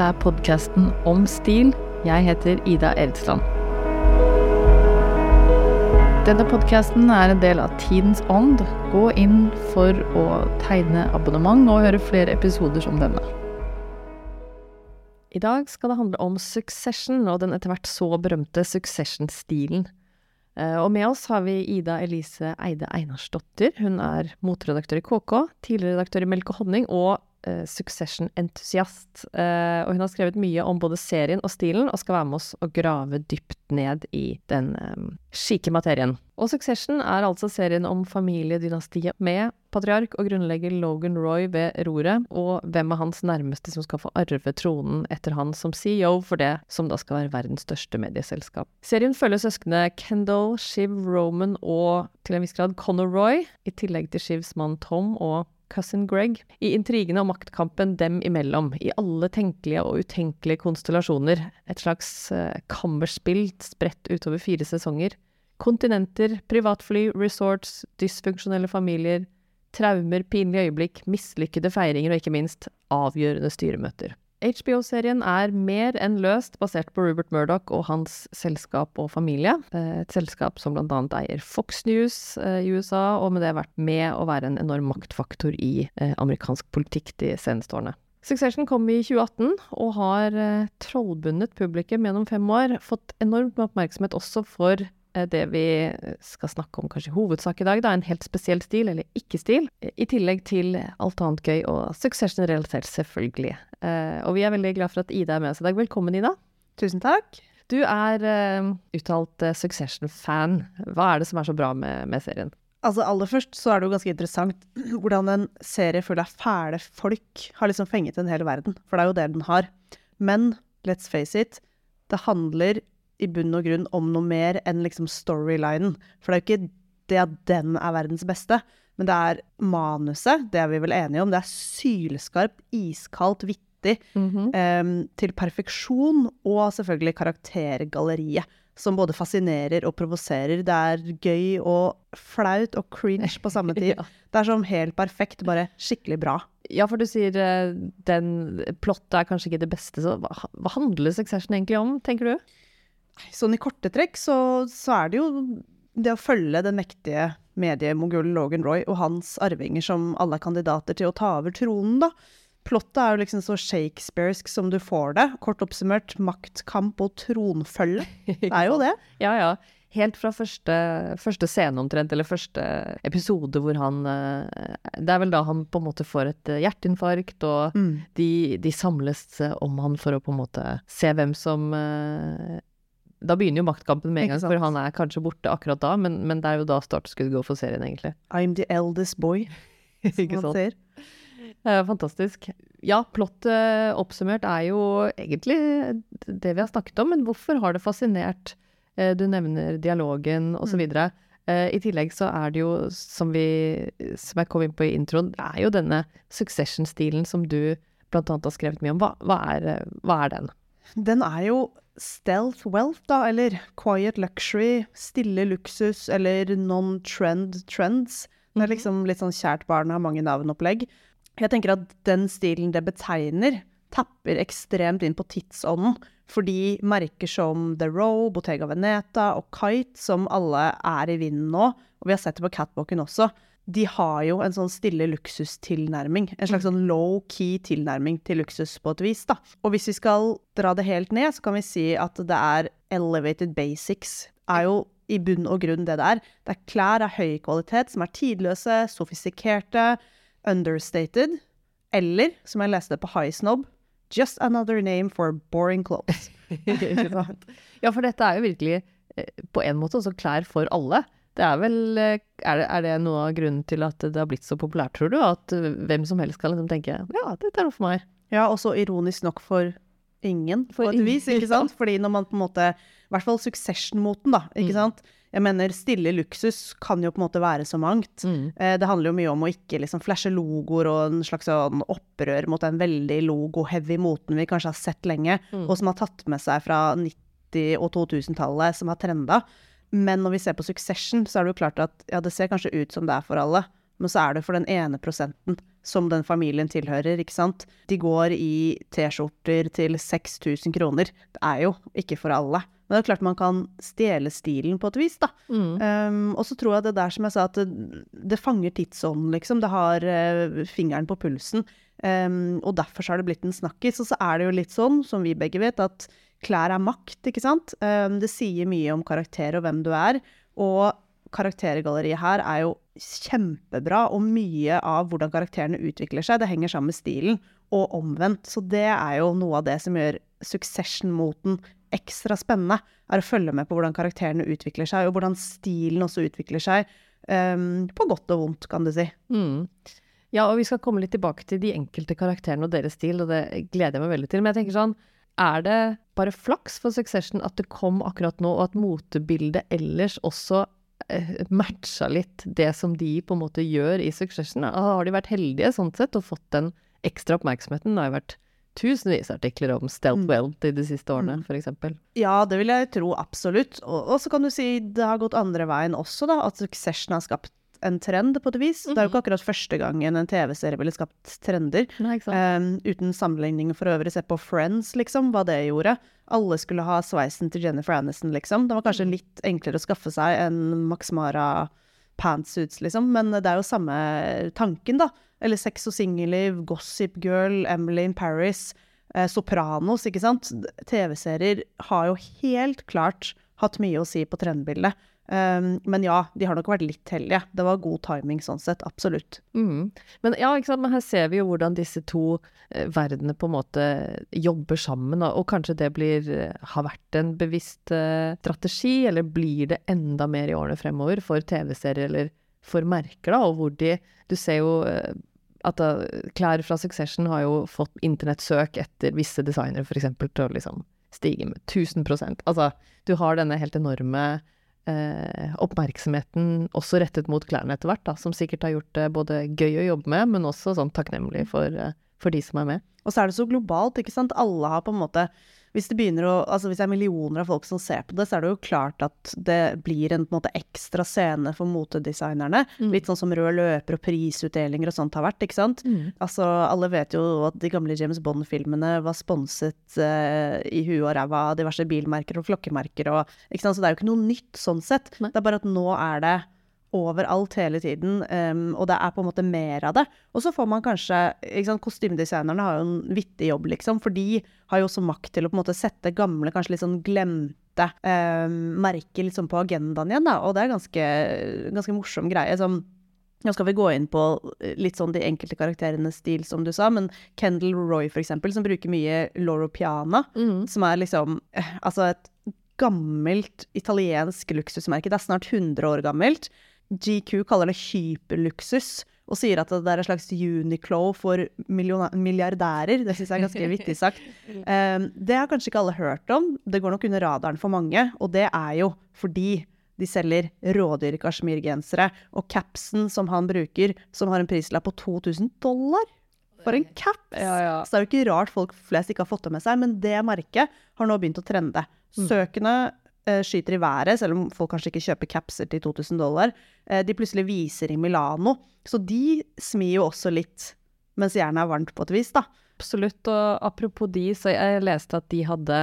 Dette er podkasten om stil. Jeg heter Ida Eldsland. Denne podkasten er en del av Tidens ånd. Gå inn for å tegne abonnement og høre flere episoder som denne. I dag skal det handle om Succession og den etter hvert så berømte Succession-stilen. Eh, og med oss har vi Ida Elise Eide Einarsdottir. Hun er motredaktør i KK, tidligere redaktør i Melk og honning og uh, Succession-entusiast. Uh, og hun har skrevet mye om både serien og stilen, og skal være med oss og grave dypt ned i den um, skike materien. Og Succession er altså serien om familiedynastiet med patriark og grunnlegger Logan Roy ved roret, og hvem er hans nærmeste som skal få arve tronen etter han som CEO for det som da skal være verdens største medieselskap. Serien følger søsknene Kendal, Shiv, Roman og til en viss grad Conor Roy, i tillegg til Shivs mann Tom og Cousin Greg, i intrigene og maktkampen dem imellom, i alle tenkelige og utenkelige konstellasjoner, et slags uh, kammerspill spredt utover fire sesonger. Kontinenter, privatfly, resorts, dysfunksjonelle familier, traumer, pinlige øyeblikk, mislykkede feiringer og ikke minst avgjørende styremøter. HBO-serien er mer enn løst basert på Rupert Murdoch og hans selskap og familie. Et selskap som annet eier Fox News eh, i USA, og med det vært med å være en enorm maktfaktor i eh, amerikansk politikk de seneste årene. Succession kom i 2018 og har eh, trollbundet publikum gjennom fem år. Fått enormt med oppmerksomhet også for det vi skal snakke om kanskje hovedsak i dag, da, en helt spesiell stil, eller ikke-stil, i tillegg til alt annet gøy og Succession-relatert, selvfølgelig. Uh, og vi er veldig glad for at Ida er med oss i dag. Velkommen, Ida. Tusen takk. Du er uh, uttalt Succession-fan. Hva er det som er så bra med, med, serien? Altså Aller først så er det jo ganske interessant hvordan en serie full av fæle folk har liksom fenget en hel verden. For det er jo det den har. Men let's face it, det handler i bunn og grunn om noe mer enn liksom storylinen. For det er jo ikke det at den er verdens beste, men det er manuset, det er vi vel enige om. Det er sylskarpt, iskaldt, vittig, mm -hmm. um, til perfeksjon. Og selvfølgelig karaktergalleriet, som både fascinerer og provoserer. Det er gøy og flaut og cringe på samme tid. ja. Det er sånn helt perfekt, bare skikkelig bra. Ja, for du sier uh, den plottet er kanskje ikke det beste, så hva handler Succession egentlig om, tenker du? Sånn i korte trekk så, så, er det jo det å følge den mektige mediemogulen Logan Roy og hans arvinger som alle er kandidater til å ta over tronen, da. Plottet er jo liksom så shakespearsk som du får det. Kort oppsummert maktkamp og tronfølge. Det er jo det. ja, ja. Helt fra første, første, scene omtrent, eller første episode hvor han eh, Det er vel da han på en måte får et hjerteinfarkt, og mm. de, de, samles om han for å på en måte se hvem som eh, da begynner jo maktkampen med en gang, for han er kanskje borte akkurat da, men, men det er jo da startskuddet går for serien, egentlig. I'm the eldest boy, som man ser. Eh, fantastisk. Ja, plottet oppsummert er jo egentlig det vi har snakket om, men hvorfor har det fascinert? Eh, du nevner dialogen osv. Mm. Eh, I tillegg så er det jo, som, vi, som jeg kom inn på i introen, det er jo denne succession-stilen som du annet har skrevet mye om. Hva, hva, er, hva er den? Den er jo stealth wealth, da, eller quiet luxury, stille luksus, eller non-trend trends. Det er mhm. liksom litt sånn kjært barn har mange navn-opplegg. Jeg tenker at den stilen det betegner, tapper ekstremt inn på tidsånden. Fordi merker som The Row, Bottega Veneta og Kite, som alle er i vinden nå, og vi har sett det på Catwalken også, de har jo en sånn stille luksustilnærming. En slags sånn low-key tilnærming til luksus på et vis, da. Og hvis vi skal dra det helt ned, så kan vi si at det er elevated basics. Er jo i bunn og grunn det det er. Det er klær av høy kvalitet som er tidløse, sofistikerte, understated. Eller, som jeg leste på High Snob, just another name for boring clothes. ja, for dette er jo virkelig eh, på en måte også klær for alle. Det er vel eh, er det, er det, noe av grunnen til at det har blitt så populært, tror du? At eh, hvem som helst kan liksom tenke ja, dette er noe for meg. Ja, og så ironisk nok for ingen, for på et vis, ikke sant? Fordi når man på en måte I hvert fall succession-moten, da, ikke mm. sant. Jeg mener, stille luksus kan jo på en måte være så mangt. Mm. Eh, det handler jo mye om å ikke liksom flashe logoer og en slags sånn opprør mot den veldig logo-heavy moten vi kanskje har sett lenge, mm. og som har tatt med seg fra 90- og 2000-tallet, som har trenda. Men når vi ser på Succession, så er det jo klart at ja, det ser kanskje ut som det er for alle, men så er det for den ene prosenten som den familien tilhører, ikke sant. De går i T-skjorter til 6000 kroner. Det er jo ikke for alle. Men det er klart man kan stjele stilen på et vis, da. Mm. Um, og så tror jeg det der som jeg sa, at det, det fanger tidsånden, liksom. Det har uh, fingeren på pulsen. Um, og derfor så har det blitt en snakkis. Og så er det jo litt sånn, som vi begge vet, at klær er makt, ikke sant. Um, det sier mye om karakter og hvem du er. Og karaktergalleriet her er jo kjempebra, og mye av hvordan karakterene utvikler seg, det henger sammen med stilen, og omvendt. Så det er jo noe av det som gjør Succession-moten ekstra spennende, er å følge med på hvordan karakterene utvikler seg, og hvordan stilen også utvikler seg. Um, på godt og vondt, kan du si. Mm. Ja, og vi skal komme litt tilbake til de enkelte karakterene og deres stil, og det gleder jeg meg veldig til. Men jeg tenker sånn, er det bare flaks for Succession at det kom akkurat nå, og at motebildet ellers også eh, matcha litt det som de på en måte gjør i Succession? Har de vært heldige sånn sett og fått den ekstra oppmerksomheten? Det har jo vært tusenvis av artikler om stealth Mm. i de siste årene, f.eks. for eksempel. Ja, det vil jeg tro absolutt. Og, og så kan du si det har gått andre veien også, da. At Succession har skapt en trend, på et vis. Det er jo ikke akkurat første gangen en TV-serie ville skapt trender. Nei? Um, uten sammenligning for øvrig, se på Friends, liksom, hva det gjorde. Alle skulle ha sveisen til Jennifer Aniston, liksom. Det var kanskje litt enklere å skaffe seg enn Max Mara pantsuits, liksom, men det er jo samme tanken, da. Eller Sex og singelliv, Gossip Girl, Emily in Paris, eh, Sopranos, ikke sant. TV-serier har jo helt klart hatt mye å si på trendbildet. Um, men ja, de har nok vært litt heldige. Det var god timing sånn sett, absolutt. Mm. Men ja? Men her ser vi jo hvordan disse to eh, verdenene på en måte jobber sammen, og, og kanskje det blir, eh, har vært en bevisst eh, strategi, eller blir det enda mer i årene fremover for TV-serier eller for merker, da, og hvor de Du ser jo eh, at da, klær fra Succession har jo fått internettsøk etter visse designere, eksempel, til å liksom stige med 1000 Altså, du har denne helt enorme eh, oppmerksomheten også rettet mot klærne etter hvert, da, som sikkert har gjort det både gøy å jobbe med, men også sånn takknemlig for, eh, for de som er med. Og så er det så globalt, ikke sant. Alle har på en måte Hvis det begynner å Altså hvis det er millioner av folk som ser på det, så er det jo klart at det blir en en måte ekstra scene for motedesignerne. Mm. Litt sånn som rød løper og prisutdelinger og sånt har vært, ikke sant. Altså, alle vet jo at de gamle James Bond-filmene var sponset eh, i huet og ræva av diverse bilmerker og klokkemerker og Ikke sant, så det er jo ikke noe nytt sånn sett. Nei. Det er bare at nå er det overalt hele tiden, um, og det er på en måte mer av det. Og så får man kanskje ikke sant, Kostymedesignerne har jo en vittig jobb, liksom, for de har jo også makt til å på en måte sette gamle, kanskje litt sånn glemte um, merker liksom på agendaen igjen, da, og det er ganske, ganske morsom greie. som nå skal vi gå inn på litt sånn de enkelte karakterenes stil, som du sa, men Kendal Roy, for eksempel, som bruker mye Loro Piana, Mm. som er liksom eh, Altså et gammelt italiensk luksusmerke. Det er snart 100 år gammelt. GQ kaller det hyperluksus, og sier at det er et slags Uniqlo for milliardærer. Det syns jeg er ganske vittig sagt. Um, det har kanskje ikke alle hørt om. Det går nok under radaren for mange, og det er jo fordi de selger rådyre kasjmirgensere. Og capsen som han bruker, som har en prislapp på 2000 dollar for en caps! Ja, ja. Så det er jo ikke rart folk flest ikke har fått det med seg, men det merket har nå begynt å trende. Søkene eh, skyter i været, selv om folk kanskje ikke kjøper capser til 2000 dollar. Eh, de plutselig viser i Milano, så de smir jo også litt mens jernet er varmt, på et vis, da. Absolutt. Og apropos de, så jeg leste at de hadde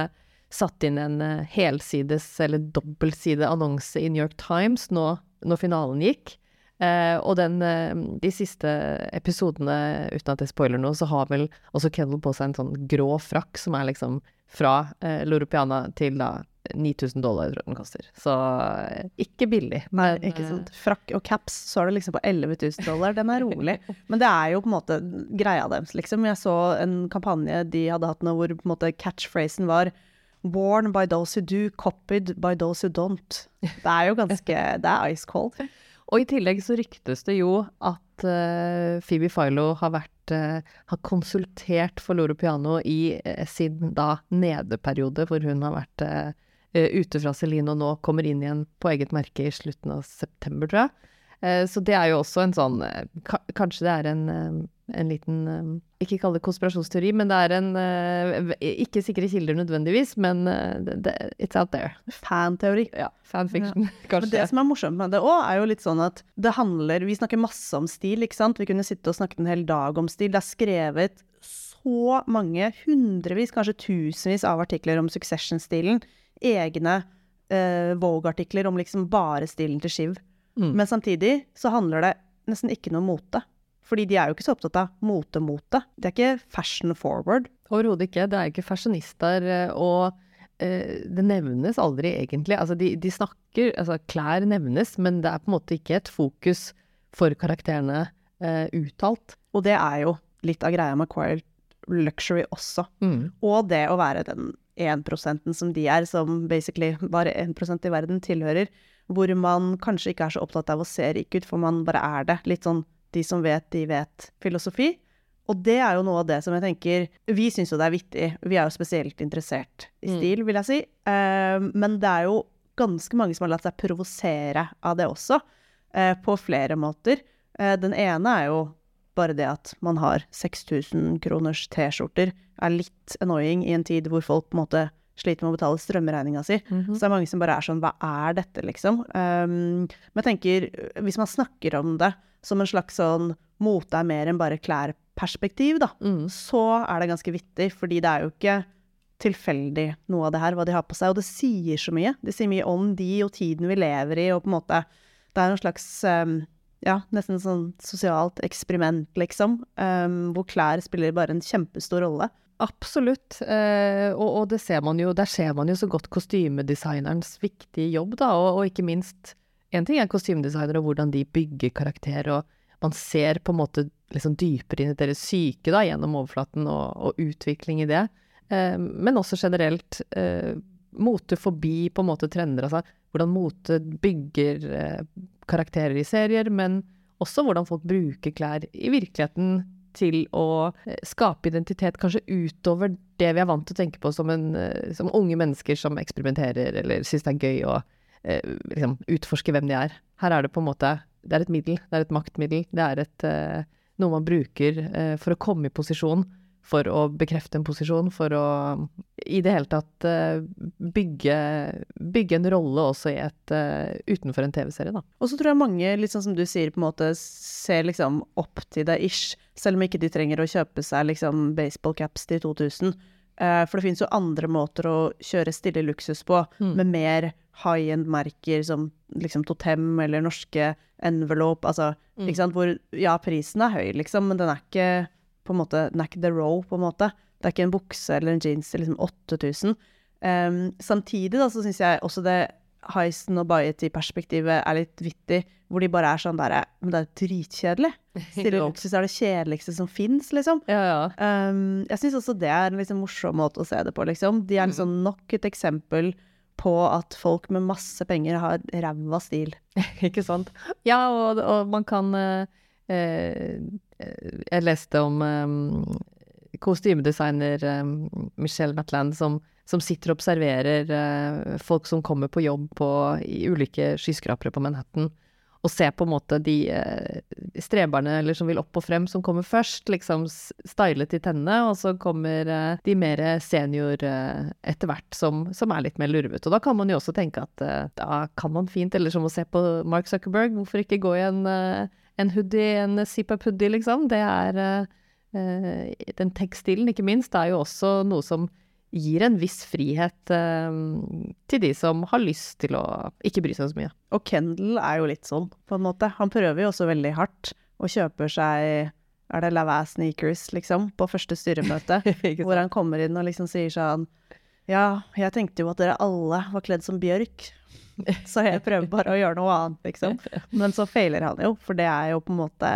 satt inn en eh, helsides eller dobbeltside annonse i New York Times nå når finalen gikk. Uh, og den, uh, de siste episodene, uten at jeg spoiler noe, så har vel også Kendal på seg en sånn grå frakk som er liksom fra uh, Loro Piana til da 9000 dollar, tror jeg den koster. Så eh, ikke billig. Men, Ikke eh, sant? Frakk og caps, så er det liksom på 11 000 dollar. Den er rolig. Men det er jo på en måte greia deres, liksom. Jeg så en kampanje de hadde hatt nå hvor på en måte catchphrasen var Worn by those who do, copied by those who don't. Det er jo ganske Det er ice cold. Og i tillegg så ryktes det jo at uh, Phoebe Philo har vært har konsultert for Loro Piano i sin da nedeperiode, hvor hun har vært ute fra Celine og nå kommer inn igjen på eget merke i slutten av september, tror jeg. Eh, så det er jo også en sånn eh, Kanskje det er en, eh, en liten eh, Ikke kall det konspirasjonsteori, men det er en eh, Ikke sikre kilder nødvendigvis, men eh, det, it's out there. Fanteori. Ja, fanfiction, ja. kanskje. det som er morsomt med det òg, er jo litt sånn at det handler Vi snakker masse om stil, ikke sant? Vi kunne sitte og snakket en hel dag om stil. Det er skrevet så mange, hundrevis, kanskje tusenvis av artikler om Succession-stilen. Egne uh, Vogue-artikler om liksom bare stilen til Shiv. Mm. Men samtidig så handler det nesten ikke noe om mote. Fordi de er jo ikke så opptatt av mote-mote. Det er ikke fashion forward. Overhodet ikke. Det er ikke fashionister, eh, og uh, det nevnes aldri egentlig. Altså, de, de snakker Altså, klær nevnes, men det er på en måte ikke et fokus for karakterene uh, uttalt. Og det er jo litt av greia med Quiet Luxury også. Mm. Og det å være den 1% som de er, som basically bare 1% i verden tilhører, hvor man kanskje ikke er så opptatt av å se rik ut, for man bare er det. Litt sånn de som vet, de vet-filosofi. Og det er jo noe av det som jeg tenker Vi syns jo det er vittig. Vi er jo spesielt interessert i Mm. stil, vil jeg si. Eh, men det er jo ganske mange som har latt seg provosere av det også, eh, på flere måter. Eh, den ene er jo bare det at man har 6000 kroners T-skjorter, er litt annoying i en tid hvor folk på en måte sliter med å betale strømregninga si. Mhm. Så det er mange som bare er sånn Hva er dette, liksom? Um, men jeg tenker, hvis man snakker om det som en slags sånn mote er mer enn bare klær-perspektiv, da, Mm. så er det ganske vittig, fordi det er jo ikke tilfeldig noe av det her, hva de har på seg. Og det sier så mye. Det sier mye om de og tiden vi lever i, og på en måte Det er en slags um, ja, nesten sånn sosialt eksperiment, liksom, um, hvor klær spiller bare en kjempestor rolle. Absolutt. Eh, og, og det ser man jo, der ser man jo så godt kostymedesignerens viktige jobb, da. Og, og ikke minst En ting er kostymedesignere og hvordan de bygger karakter, og man ser på en måte liksom dypere inn i deres syke da, gjennom overflaten og, og utvikling i det. Eh, men også generelt eh, mote forbi på en måte trender. Altså hvordan mote bygger eh, karakterer i serier, men også hvordan folk bruker klær i virkeligheten til å eh, skape identitet kanskje utover det vi er vant til å tenke på som, en, eh, som unge mennesker som eksperimenterer eller syns det er gøy å eh, liksom utforske hvem de er. Her er det på en måte Det er et middel, det er et maktmiddel. Det er et, eh, noe man bruker eh, for å komme i posisjon, for å bekrefte en posisjon, for å i det hele tatt eh, bygge, bygge en rolle også i et eh, utenfor en TV-serie, da. Og så tror jeg mange, litt sånn som du sier, på en måte ser liksom opp til deg ish, selv om ikke de trenger å kjøpe seg liksom baseballcaps til 2000. Eh, for det finnes jo andre måter å kjøre stille luksus på, Mm. med mer high end-merker som liksom Totem eller norske Envelope, altså, Mm. ikke sant, hvor ja, prisen er høy, liksom, men den er ikke på en måte, ikke the row, på en måte. Det er ikke en bukse eller en jeans til liksom 8000. Um, samtidig da, så syns jeg også det Heisen og Bajeti-perspektivet er litt vittig, hvor de bare er sånn der Men det er jo dritkjedelig. Stille luksus er det kjedeligste som fins, liksom. Ja, ja. Um, jeg syns også det er en liksom morsom måte å se det på, liksom. De er liksom nok et eksempel på at folk med masse penger har ræva stil. Ikke sant? Ja, og, og man kan uh, eh, Jeg leste om um, kostymedesigner um, Michelle Matland som, som sitter og observerer uh, folk som kommer på jobb på, i ulike skyskrapere på Manhattan, og se på en måte de eh, streberne eller som vil opp og frem, som kommer først, liksom stylet i tennene, og så kommer eh, de mer senior eh, etter hvert, som, som er litt mer lurvete. Og da kan man jo også tenke at da kan man fint, eller som å se på Mark Zuckerberg, hvorfor ikke gå i en, en hoodie, en zip-up-hoodie, liksom? Det er Den tekstilen, ikke minst, er jo også noe som gir en viss frihet eh, til de som har lyst til å ikke bry seg så mye. Og Kendal er jo litt sånn, på en måte. Han prøver jo også veldig hardt, og kjøper seg er det Lavaz sneakers, liksom, på første styremøte. Hvor han kommer inn og liksom sier sånn Ja, jeg tenkte jo at dere alle var kledd som bjørk, så jeg prøver bare å gjøre noe annet, liksom. Men så feiler han jo, for det er jo på en måte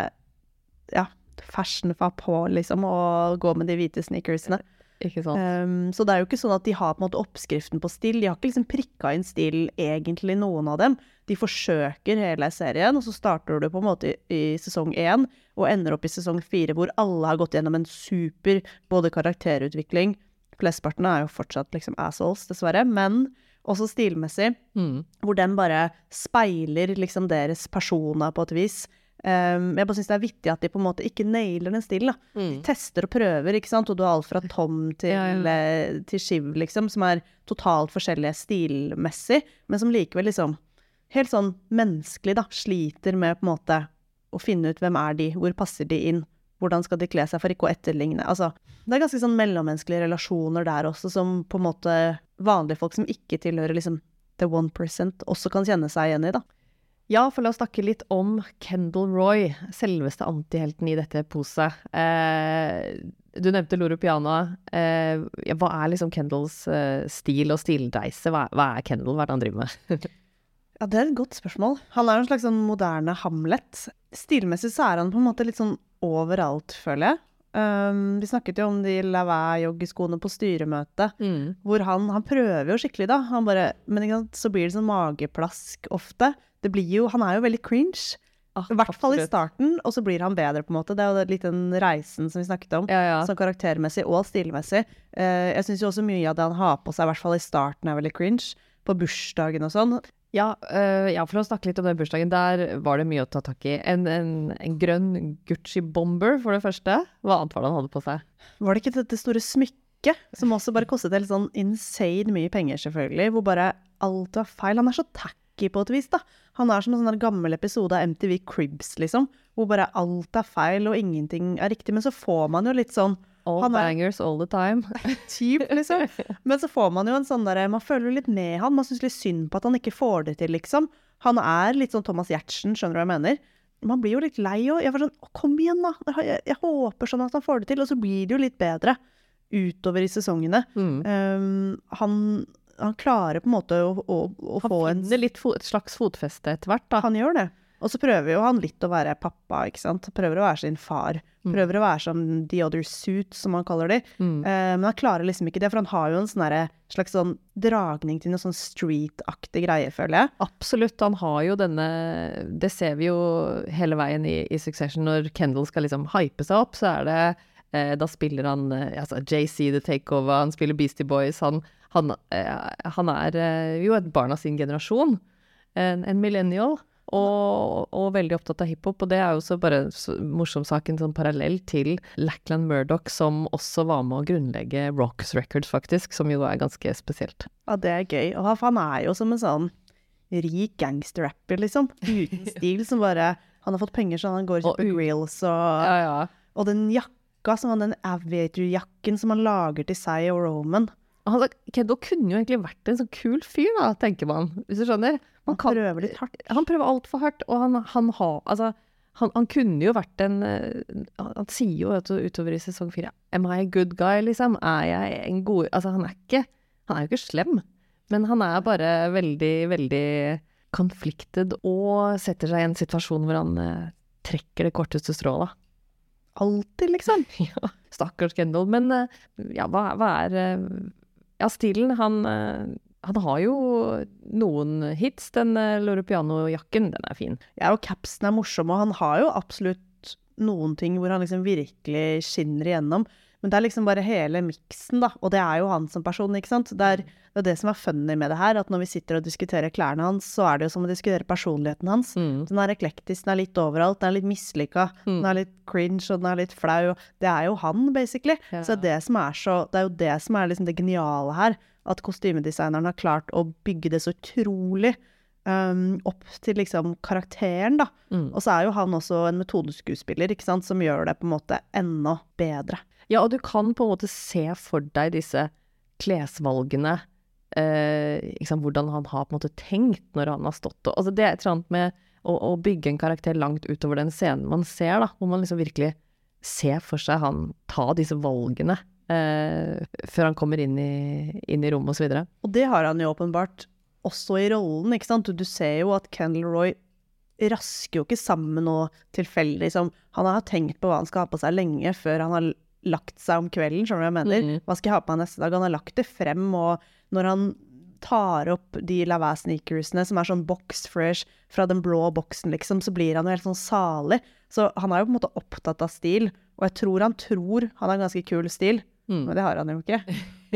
Ja, fashion fa på, liksom, å gå med de hvite sneakersene. Ikke sant? Um, så det er jo ikke sånn at de har på en måte oppskriften på stil. De har ikke liksom prikka inn stil, egentlig, noen av dem. De forsøker hele serien, og så starter du på en måte i, i sesong én og ender opp i sesong fire, hvor alle har gått gjennom en super både karakterutvikling Flesteparten er jo fortsatt liksom assholes, dessverre, men også stilmessig, Mm. hvor den bare speiler liksom deres persona på et vis. Um, jeg bare syns det er vittig at de på en måte ikke nailer den stilen. Mm. De tester og prøver, ikke sant, og du har alt fra Tom til, Ja, ja. eh, til Shiv, liksom, som er totalt forskjellige stilmessig, men som likevel liksom helt sånn menneskelig, da, sliter med på en måte å finne ut hvem er de, hvor passer de inn, hvordan skal de kle seg for ikke å etterligne. Altså, det er ganske sånn mellommenneskelige relasjoner der også, som på en måte vanlige folk som ikke tilhører liksom the one percent, også kan kjenne seg igjen i, da. Ja, for la oss snakke litt om Kendal Roy, selveste antihelten i dette poset. Eh, du nevnte Loro Piana. Eh, hva er liksom Kendals eh, stil og stilreise? Hva, hva er Kendal? Hva er det han driver med? Ja, det er et godt spørsmål. Han er en slags sånn moderne Hamlet. Stilmessig så er han på en måte litt sånn overalt, føler jeg. Um, vi snakket jo om de Lavais-joggeskoene på styremøtet, Mm. hvor han, han prøver jo skikkelig, da. Han bare, men sant, så blir det sånn mageplask ofte. Det blir jo, han er jo veldig cringe. Ah, I hvert fall i starten, og så blir han bedre, på en måte. Det er jo litt den reisen som vi snakket om. Ja, ja. Sånn karaktermessig og stilmessig. Uh, jeg syns jo også mye av det han har på seg, i hvert fall i starten, er veldig cringe. På bursdagen og sånn. Ja, uh, ja, for å snakke litt om den bursdagen, der var det mye å ta tak i. En, en, en grønn Gucci-bomber, for det første. Hva annet var det han hadde på seg? Var det ikke dette store smykket, som også bare kostet helt sånn insane mye penger, selvfølgelig, hvor bare alt var feil? Han er så tacky på et vis, da. Han er som en sånn gammel episode av MTV Cribs, liksom, hvor bare alt er feil og ingenting er riktig. Men så får man jo litt sånn All Han er- bangers all the time. typ, liksom. Men så får man jo en sånn derre Man føler litt med han. Man syns litt synd på at han ikke får det til, liksom. Han er litt sånn Thomas Giertsen, skjønner du hva jeg mener? Man blir jo litt lei òg. Jeg var sånn Kom igjen, da! Jeg, jeg håper sånn at han får det til. Og så blir det jo litt bedre utover i sesongene. Mm. Um, han, han klarer på en måte å, å, å få en finner litt fo et slags fotfeste etter hvert, da. Han gjør det. Og så prøver jo han litt å være pappa, ikke sant. Prøver å være sin far. Prøver å være som the other suit, som han kaller de. Mm. Uh, men han klarer liksom ikke det, for han har jo en sånn slags sånn dragning til noe sånn street-aktig greie, føler jeg. Absolutt. Han har jo denne Det ser vi jo hele veien i, i Succession. Når Kendal skal liksom hype seg opp, så er det uh, Da spiller han uh, altså JC The Takeover, han spiller Beastie Boys. Han, han, han er jo et barn av sin generasjon. En, en millennial. Og, og veldig opptatt av hiphop. Og det er jo så bare morsom sak, en sånn parallell til Lackland Murdoch, som også var med å grunnlegge Rocks Records, faktisk. Som jo er ganske spesielt. Ja, det er gøy. Og han- er jo som en sånn rik gangsterrapper, liksom. Uten stil, som bare Han har fått penger så han går og kjøper grills og Ja, ja. Og den jakka, som han, den aviator-jakken som han lager til seg og Roman. Kendo kunne jo egentlig vært en sånn kul fyr, da, tenker man. Hvis du skjønner? Han prøver litt hardt. Han prøver altfor hardt, og han, han har Altså, han, han kunne jo vært en eh, Han sier jo at utover i sesong fire Am I a good guy, liksom? Er jeg en god Altså, han er ikke Han er jo ikke slem, men han er bare veldig, veldig konfliktet og setter seg i en situasjon hvor han eh, trekker det korteste strået, da. Alltid, liksom. Ja, stakkars Kendall. Men eh, ja, hva, hva er eh, Ja, stilen, han han har jo noen hits. Den uh, Loro Piano-jakken, den er fin. Ja, og capsen er morsom, og han har jo absolutt noen ting hvor han liksom virkelig skinner igjennom. Men det er liksom bare hele miksen, da. Og det er jo han som person, ikke sant. Det er det, er det som er funny med det her, at når vi sitter og diskuterer klærne hans, så er det jo som å diskutere personligheten hans. Mm. Den er eklektisk, den er litt overalt, den er litt mislykka, Mm. den er litt cringe, og den er litt flau. Det er jo han, basically. Ja. Så det, som er så, det er jo det som er liksom det geniale her. At kostymedesigneren har klart å bygge det så utrolig um, opp til liksom karakteren, da. Mm. Og så er jo han også en metodeskuespiller, ikke sant, som gjør det på en måte enda bedre. Ja, og du kan på en måte se for deg disse klesvalgene. Eh, liksom, hvordan han har på en måte tenkt når han har stått og altså Det er et eller annet med å, å bygge en karakter langt utover den scenen man ser, da. Hvor man liksom virkelig ser for seg han ta disse valgene eh, før han kommer inn i, inn i rommet og så. Og det har han jo åpenbart også i rollen, ikke sant. Du, ser jo at Kendal-Roy rasker jo ikke sammen noe tilfeldig. Liksom. han har tenkt på hva han skal ha på seg lenge før han har lagt seg om kvelden, skjønner du hva jeg mener? Mhm. Hva skal jeg ha på meg neste dag? Han har lagt det frem, og når han tar opp de Lavaz-sneakersene som er sånn box fresh fra den blå boksen, liksom, så blir han jo helt sånn salig. Så han er jo på en måte opptatt av stil, og jeg tror han tror han har en ganske kul stil, Mm. men det har han jo ikke.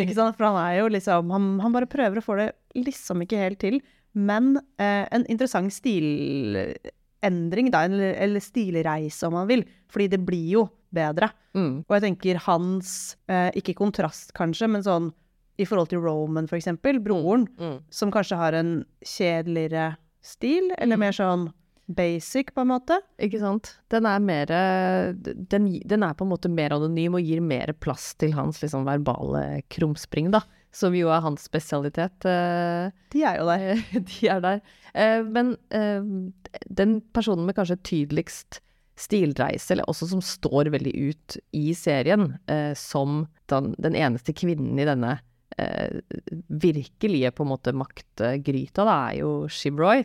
Ikke sant? For han er jo liksom Han, han bare prøver å få det liksom ikke helt til. Men eh, en interessant stilendring, da, eller, eller stilreise, om man vil. Fordi det blir jo bedre. Mm. Og jeg tenker hans eh, Ikke kontrast, kanskje, men sånn i forhold til Roman, eksempel, broren, Mm. som kanskje har en kjedeligere stil, eller mer sånn basic, på en måte. Ikke sant. Den er mer den, den er på en måte mer anonym og gir mer plass til hans liksom verbale krumspring, da. Som jo er hans spesialitet. eh, De er jo der. De er der. Eh, Men eh, den personen med kanskje tydeligst stilreise, eller også som står veldig ut i serien, som den, den eneste kvinnen i denne virkelige på en måte maktgryta, da, er jo Shiv Roy.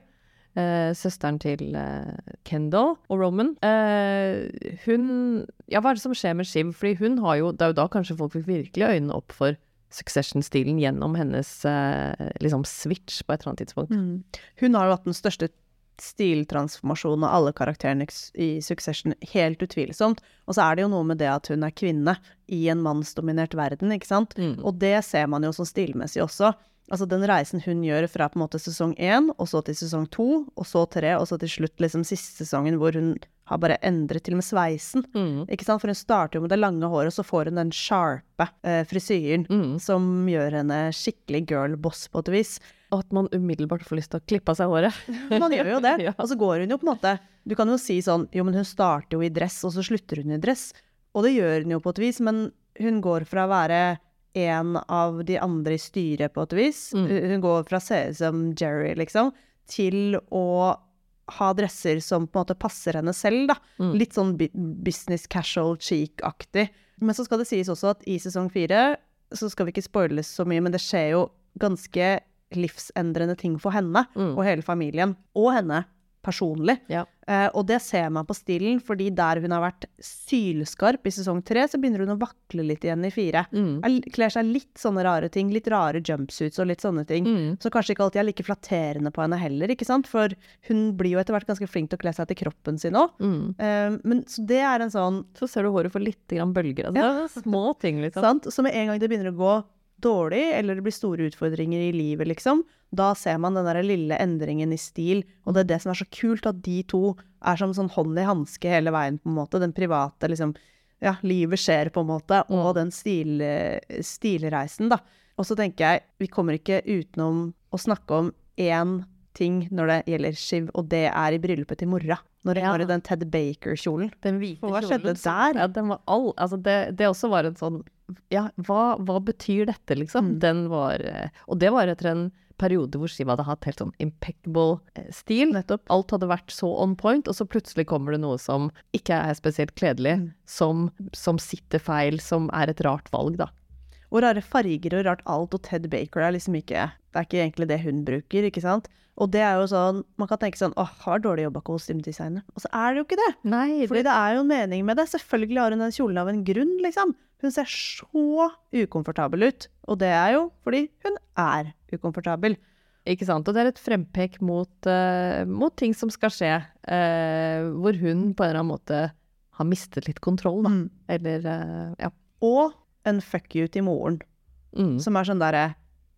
Eh, søsteren til eh, Kendal og Roman. Eh, hun Ja, hva er det som skjer med Shiv? Fordi hun har jo Det er jo da kanskje folk fikk virkelig øynene opp for Succession-stilen gjennom hennes eh, liksom switch på et eller annet tidspunkt. Hun har jo hatt den største stiltransformasjonen av alle karakterene i Succession, helt utvilsomt. Og så er det jo noe med det at hun er kvinne i en mannsdominert verden, ikke sant. Mm. Og det ser man jo sånn stilmessig også. Altså den reisen hun gjør fra på en måte sesong én, og så til sesong to, og så tre, og så til slutt liksom siste sesongen hvor hun har bare endret til og med sveisen. Mm. Ikke sant? For hun starter jo med det lange håret, og så får hun den sharpe eh, frisyren Mm. som gjør henne skikkelig girlboss på et vis. Og at man umiddelbart får lyst til å klippe av seg håret. Man gjør jo det. Ja. Og så går hun jo på en måte Du kan jo si sånn Jo, men hun starter jo i dress, og så slutter hun i dress. Og det gjør hun jo på et vis, men hun går fra å være en av de andre i styret på et vis. Mm. Hun går fra å se ut som Jerry, liksom, til å ha dresser som på en måte passer henne selv, da. Mm. Litt sånn business casual chic-aktig. Men så skal det sies også at i sesong fire så skal vi ikke spoiles så mye, men det skjer jo ganske livsendrende ting for henne Mm. og hele familien. Og henne personlig. Ja. Eh, og det ser man på stilen, fordi der hun har vært sylskarp i sesong tre, så begynner hun å vakle litt igjen i fire. Mm. Er- Kler seg litt sånne rare ting, litt rare jumpsuits og litt sånne ting. Mm. Så kanskje ikke alltid er like flatterende på henne heller, ikke sant? For hun blir jo etter hvert ganske flink til å kle seg til kroppen sin òg. Mm. men så det er en sånn Så ser du håret får litt grann bølger. Altså. Ja. Små ting, liksom. Sant? Så med en gang det begynner å gå dårlig, eller det blir store utfordringer i livet, liksom, da ser man den der lille endringen i stil. Og det er det som er så kult, at de to er som sånn hånd i hanske hele veien, på en måte. Den private, liksom Ja, livet skjer, på en måte, og Mm. den stil, stilreisen, da. Og så tenker jeg, vi kommer ikke utenom å snakke om én ting når det gjelder Shiv, og det er i bryllupet til mora. Når hun Ja. var i den Ted Baker-kjolen. Den hvite hva kjolen skjedde som- der? Ja, den var all Altså, det, det også var en sånn Ja, hva, hva betyr dette, liksom? Mm. Den var eh, Og det var etter en periode hvor Shiva hadde hatt helt sånn impeccable eh, stil. Nettopp. Alt hadde vært så on point, og så plutselig kommer det noe som ikke er spesielt kledelig, Mm. som, som sitter feil, som er et rart valg, da. Og rare farger og rart alt, og Ted Baker er liksom ikke Det er ikke egentlig det hun bruker, ikke sant? Og det er jo sånn Man kan tenke sånn åh, har dårlig jobba kostymedesigner. Og så er det jo ikke det! Nei, Fordi det er jo en mening med det. Selvfølgelig har hun den kjolen av en grunn, liksom. Hun ser så ukomfortabel ut. Og det er jo fordi hun er ukomfortabel. Ikke sant. Og det er et frempek mot, uh, mot ting som skal skje, uh, hvor hun på en eller annen måte har mistet litt kontroll, da. Mm. Eller uh, ja. Og en fuck you til moren, Mm. som er sånn derre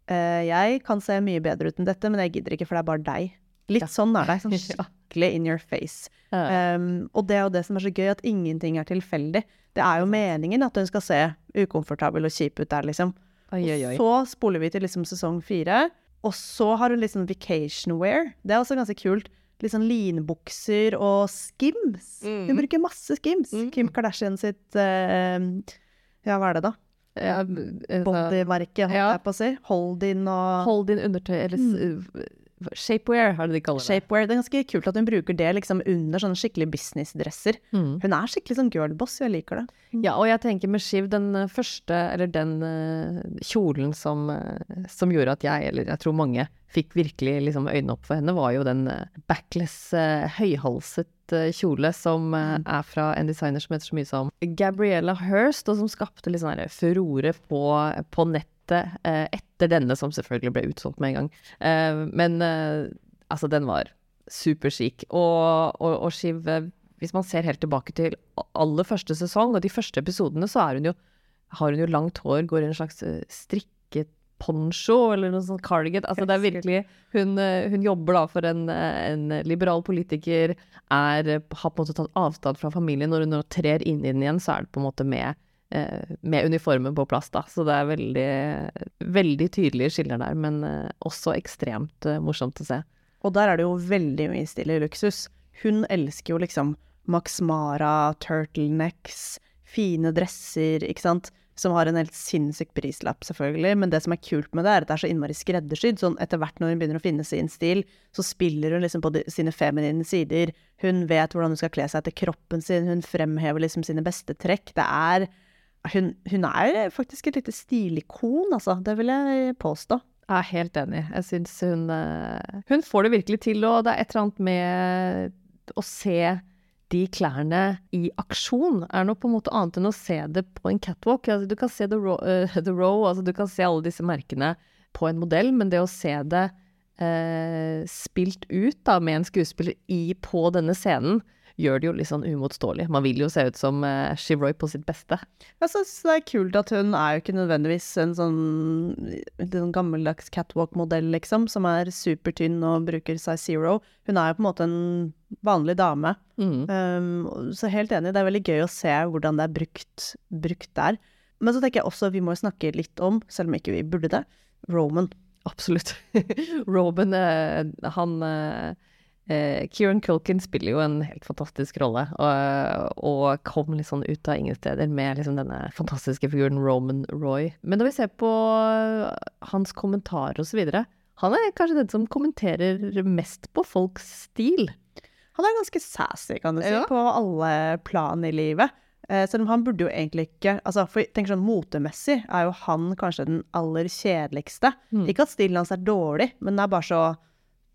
eh, Jeg kan se mye bedre ut enn dette, men jeg gidder ikke, for det er bare deg. Litt Ja. sånn er det. Sånn skikkelig in your face. Ja. Um, og det er jo det som er så gøy, at ingenting er tilfeldig. Det er jo meningen at hun skal se ukomfortabel og kjip ut der, liksom. oi, oi, oi. Og så spoler vi til liksom sesong fire, og så har hun liksom vacation wear. Det er også ganske kult. Litt sånn linbukser og skims. Hun Mhm. bruker masse skims. Mm. Kim Kardashian sitt eh, Ja, hva er det, da? Ja, Bodyverket, holdt jeg på å si. Hold din og Hold din undertøy, eller s- uh, shapewear, det de kaller det. shapewear. Det er ganske kult at hun bruker det liksom under sånne skikkelig businessdresser. Mm. Hun er skikkelig sånn girlboss, jeg liker det. Ja, og jeg tenker med Shiv, den eh, første, eller den uh, kjolen som, uh, som gjorde at jeg, eller jeg tror mange, fikk virkelig liksom øynene opp for henne, var jo den uh, backless, høyhalset kjole som Mm. er fra en designer som heter så mye som Gabriella Hirst, og som skapte litt sånn furore på, på nettet eh, etter denne, som selvfølgelig ble utsolgt med en gang. Uh, men uh, altså, den var superchic. Og, og, og Shiv, eh, hvis man ser helt tilbake til aller første sesong og de første episodene, så er hun jo har hun jo langt hår, går i en slags strikket poncho eller noe sånt cardigan. Altså det er virkelig Hun, hun jobber da for en, en liberal politiker, er, har på en måte tatt avstand fra familien. Når hun nå trer inn i den igjen, så er det på en måte med, med uniformen på plass, da. Så det er veldig, veldig tydelige skiller der, men eh, også ekstremt eh, morsomt å se. Og der er det jo veldig mye stille luksus. Hun elsker jo liksom Max Mara, turtlenecks, fine dresser, ikke sant. Som har en helt sinnssyk prislapp, selvfølgelig. Men det som er kult med det, er at det er så innmari skreddersydd. Sånn etter hvert når hun begynner å finne sin stil, så spiller hun liksom på de, sine feminine sider. Hun vet hvordan hun skal kle seg etter kroppen sin, hun fremhever liksom sine beste trekk. Det er Hun, hun er faktisk et lite stilikon, altså. Det vil jeg påstå. Jeg er helt enig. Jeg syns hun eh, Hun får det virkelig til, og det er et eller annet med å se de klærne i aksjon er noe på en måte annet enn å se det på en catwalk. Altså, du kan se The Row, uh, the row altså du kan se alle disse merkene på en modell, men det å se det uh, spilt ut da, med en skuespiller i, på denne scenen, gjør det jo litt sånn uimotståelig. Man vil jo se ut som uh, Shivroy på sitt beste. Jeg synes det er kult at hun er jo ikke nødvendigvis en sånn, en sånn gammeldags catwalk-modell, liksom, som er supertynn og bruker size zero. Hun er jo på en måte en vanlig dame. Mm. Um, så helt enig, det er veldig gøy å se hvordan det er brukt, brukt der. Men så tenker jeg også vi må snakke litt om, selv om ikke vi burde det, Roman. Absolutt. Roman, eh, han eh, eh, Kieran Culkin spiller jo en helt fantastisk rolle, og, og kom litt sånn ut av ingen steder med liksom denne fantastiske figuren Roman Roy. Men når vi ser på hans kommentarer videre, han er kanskje den som kommenterer mest på folks stil. Han er ganske sassy, kan du si, Ja. på alle plan i livet. Eh, selv om han burde jo egentlig ikke altså for tenk sånn Motemessig er jo han kanskje den aller kjedeligste. Mm. Ikke at stilen hans er dårlig, men den er bare så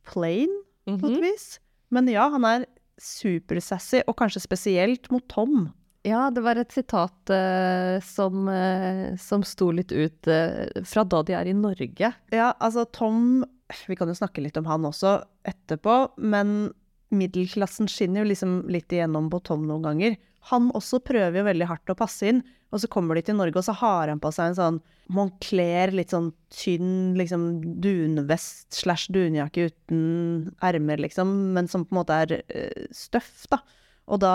plain, på Mhm. et vis. Men ja, han er supersassy, og kanskje spesielt mot Tom. Ja, det var et sitat uh, som, uh, som sto litt ut uh, fra da de er i Norge. Ja, altså Tom Vi kan jo snakke litt om han også etterpå, men middelklassen skinner jo liksom litt igjennom på Tom noen ganger. Han også prøver jo veldig hardt å passe inn, og så kommer de til Norge, og så har han på seg en sånn Moncler, litt sånn tynn liksom dunvest slash dunjakke uten ermer, liksom, men som på en måte er uh, støff, da. Og da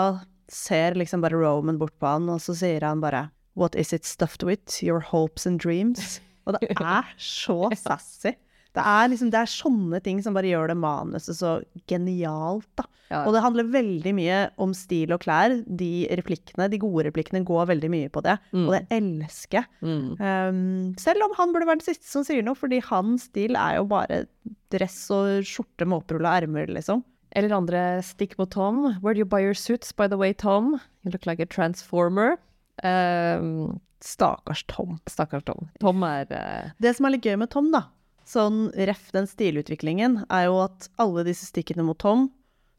ser liksom bare Roman bort på han, og så sier han bare What is it stuffed with? Your hopes and dreams? Og det er så sassy. Det er liksom, det er sånne ting som bare gjør det manuset så genialt, da. Ja. Og det handler veldig mye om stil og klær. De replikkene, de gode replikkene går veldig mye på det, Mm. og det elsker jeg. Mm. Um, selv om han burde være den siste som sier noe, fordi hans stil er jo bare dress og skjorte med opprulla ermer, liksom. Eller andre stikk på Tom. Where do you buy your suits, by the way, Tom? You look like a transformer. Um, Stakkars Tom. Stakkars Tom. Tom er uh... Det som er litt gøy med Tom, da, sånn ref den stilutviklingen, er jo at alle disse stikkene mot Tom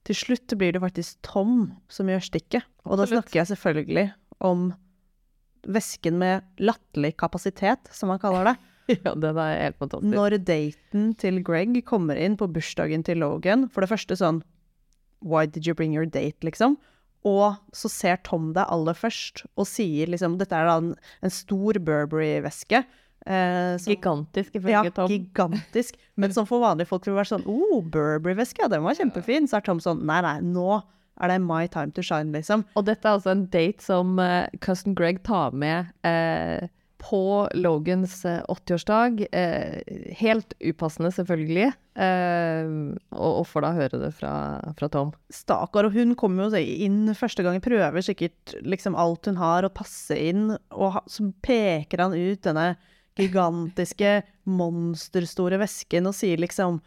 Til slutt blir det faktisk Tom som gjør stikket. Og da snakker jeg selvfølgelig om vesken med latterlig kapasitet, som han kaller det. Ja, den er helt fantastisk. Når daten til Greg kommer inn på bursdagen til Logan, for det første sånn Why did you bring your date, liksom? Og så ser Tom det aller først og sier liksom Dette er da en, en stor Burberry-veske. Eh, som- Gigantisk, ja, ifølge Tom. gigantisk. Men som for vanlige folk vil være sånn oh, Burberry-veske, ja, den var kjempefin. Så er Tom sånn Nei, nei, nå er det my time to shine, liksom. Og dette er altså en date som uh, cousin Greg tar med uh, på Logans eh, 80-årsdag. Uh, helt upassende, selvfølgelig. Eh, og, og får da høre det fra, fra Tom. Stakkar. Og hun kommer jo inn første gang, prøver sikkert liksom alt hun har å passe inn, og ha, så peker han ut denne gigantiske, monsterstore vesken og sier liksom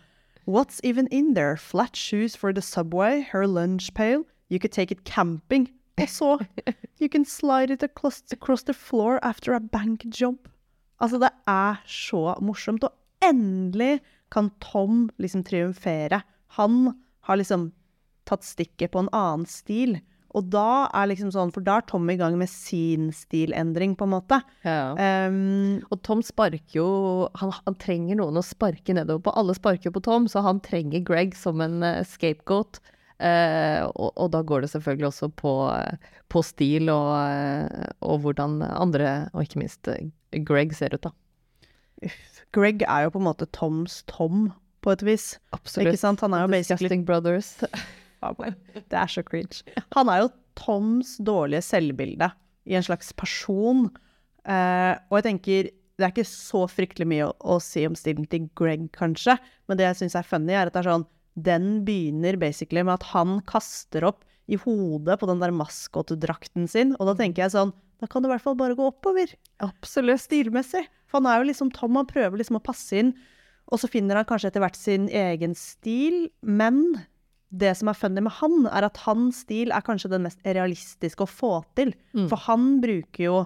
What's even in there? Flat shoes for the subway, her lunch pail. You could take it camping. Og så You can slide it across, the floor after a bank job. Altså, det er så morsomt. Og endelig kan Tom liksom triumfere. Han har liksom tatt stikket på en annen stil. Og da er liksom sånn, for da er Tom i gang med sin stilendring, på en måte. Ja. Um, Og Tom sparker jo han, han trenger noen å sparke nedover på. Alle sparker jo på Tom, så han trenger Greg som en uh, scapegoat. Uh, og, og da går det selvfølgelig også på, på stil og, uh, og hvordan andre, og ikke minst Greg, ser ut, da. Greg er jo på en måte Toms Tom, på et vis. Absolutt. Ikke sant? Han er jo basically Disgusting Brothers. Det er så cringe. Han er jo Toms dårlige selvbilde i en slags person. Uh, og jeg tenker det er ikke så fryktelig mye å, å si om stilen til Greg, kanskje, men det jeg syns er funny, er at det er sånn Den begynner basically med at han kaster opp i hodet på den der maskotdrakten sin, og da tenker jeg sånn Da kan det i hvert fall bare gå oppover. Absolutt. Stilmessig. For han er jo liksom Tom, han prøver liksom å passe inn, og så finner han kanskje etter hvert sin egen stil, men det som er funny med han, er at hans stil er kanskje den mest realistiske å få til. Mm. For han bruker jo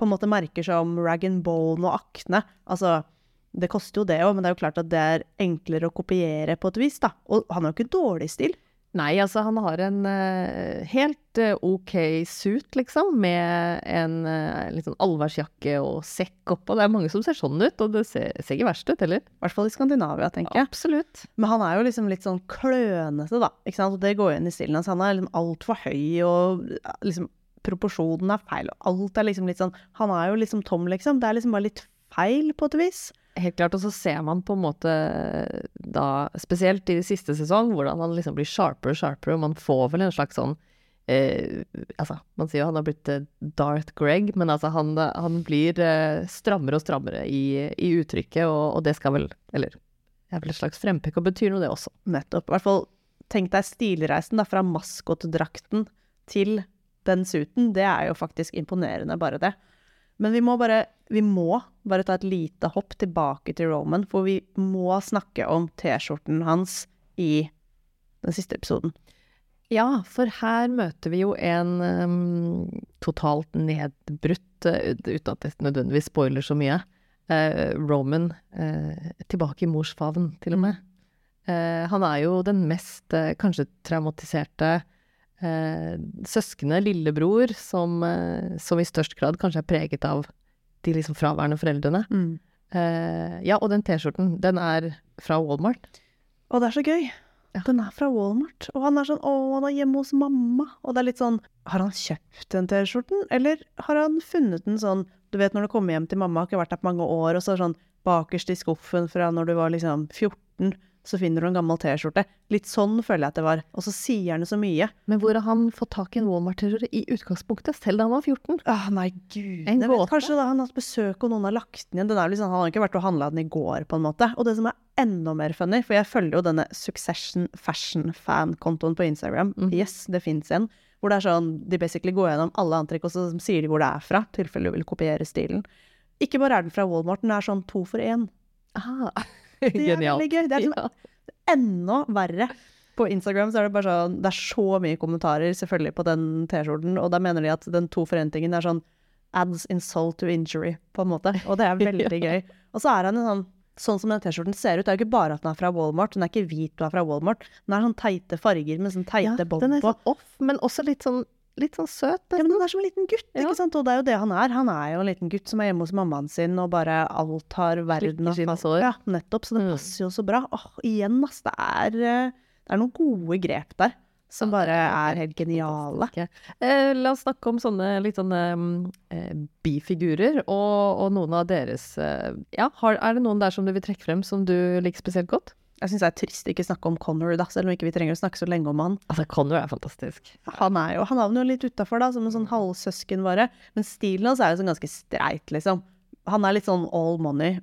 på en måte merker som rag and bone og akne. Altså, det koster jo det òg, men det er jo klart at det er enklere å kopiere på et vis, da. Og han har jo ikke dårlig stil. Nei, altså han har en uh, helt uh, ok suit, liksom, med en uh, litt sånn allværsjakke og sekk oppå. Det er mange som ser sånn ut, og det ser, ser ikke verst ut heller. I hvert fall i Skandinavia, tenker jeg. Absolutt. Men han er jo liksom litt sånn klønete, da. Ikke sant? Og det går inn i stilen hans. Han er liksom altfor høy, og liksom proporsjonen er feil, og alt er liksom litt sånn Han er jo liksom Tom, liksom. Det er liksom bare litt feil, på et vis. Helt klart, og så ser man på en måte da, spesielt i siste sesong, hvordan han liksom blir sharpere og sharpere, og man får vel en slags sånn eh, Altså, man sier jo han har blitt eh, Darth Greg, men altså han, han blir eh, strammere og strammere i, i uttrykket, og, og, det skal vel Eller det er vel et slags frempekk, og betyr noe, det også. Nettopp. I hvert fall tenk deg stilreisen da, fra maskotdrakten til den suiten. Det er jo faktisk imponerende, bare det. Men vi må bare, vi må bare ta et lite hopp tilbake til Roman, for vi må snakke om T-skjorten hans i den siste episoden. Ja, for her møter vi jo en um, totalt nedbrutt, uh, uten at det nødvendigvis spoiler så mye, uh, Roman uh, tilbake i mors favn, til og med. han er jo den mest kanskje traumatiserte søskenet, lillebror, som, som, i størst grad kanskje er preget av de liksom fraværende foreldrene. Mm. ja, og den T-skjorten, den er fra Walmart. Og det er så gøy. Ja. Den er fra Walmart, og han er sånn 'Å, han er hjemme hos mamma'. Og det er litt sånn Har han kjøpt den T-skjorten, eller har han funnet den sånn Du vet når du kommer hjem til mamma, har ikke vært der på mange år, og så er det sånn bakerst i skuffen fra når du var liksom 14, så finner du en gammel T-skjorte. Litt sånn føler jeg at det var. Og så sier han så mye. Men hvor har han fått tak i en Walmart-T-skjorte i utgangspunktet, selv da han var 14? Åh, nei, gud. En Jeg vet, kanskje da han har hatt besøk, og noen har lagt den igjen. Den er liksom, han har ikke vært og handla den i går, på en måte. Og det som er enda mer funny, for jeg følger jo denne Succession Fashion-fan-kontoen på Instagram. Mm. Yes, det fins en. Hvor det er sånn, de basically går gjennom alle antrekk, og så sier de hvor det er fra, i tilfelle du vil kopiere stilen. Ikke bare er den fra Walmart, den er sånn to for én. Ah, Det er genialt. veldig gøy. Det er liksom Ja. enda verre. På Instagram så er det bare sånn Det er så mye kommentarer selvfølgelig på den T-skjorten, og da mener de at den to forentingen er sånn adds insult to injury, på en måte. Og det er veldig gøy. Og så er han en sånn Sånn som den T-skjorten ser ut, det er jo ikke bare at den er fra Walmart. Den er ikke hvit og er fra Walmart. Den er sånn teite farger med sånn teite Ja, bånd på. den er sånn off, men også litt sånn, litt sånn søt. Ja, men han er som en liten gutt, Ja. ikke sant? Og det er jo det han er. Han er jo en liten gutt som er hjemme hos mammaen sin, og bare alt har verden av sine sår. Ja, nettopp. Så det Mm. passer jo så bra. Åh, igjen, ass. Det er, eh, det er noen gode grep der som bare er er helt geniale. Eh, la oss snakke om sånne litt sånne mm, eh, bifigurer, og, og noen av deres eh, Ja, har, er det noen der som du vil trekke frem som du liker spesielt godt? Jeg syns det er trist ikke snakke om Connor, da, selv om ikke vi trenger å snakke så lenge om han. Altså, Connor er fantastisk. Han er jo, han havner jo litt utafor, da, som en sånn halvsøsken bare. Men stilen hans er jo sånn ganske streit, liksom. Han er litt sånn all money.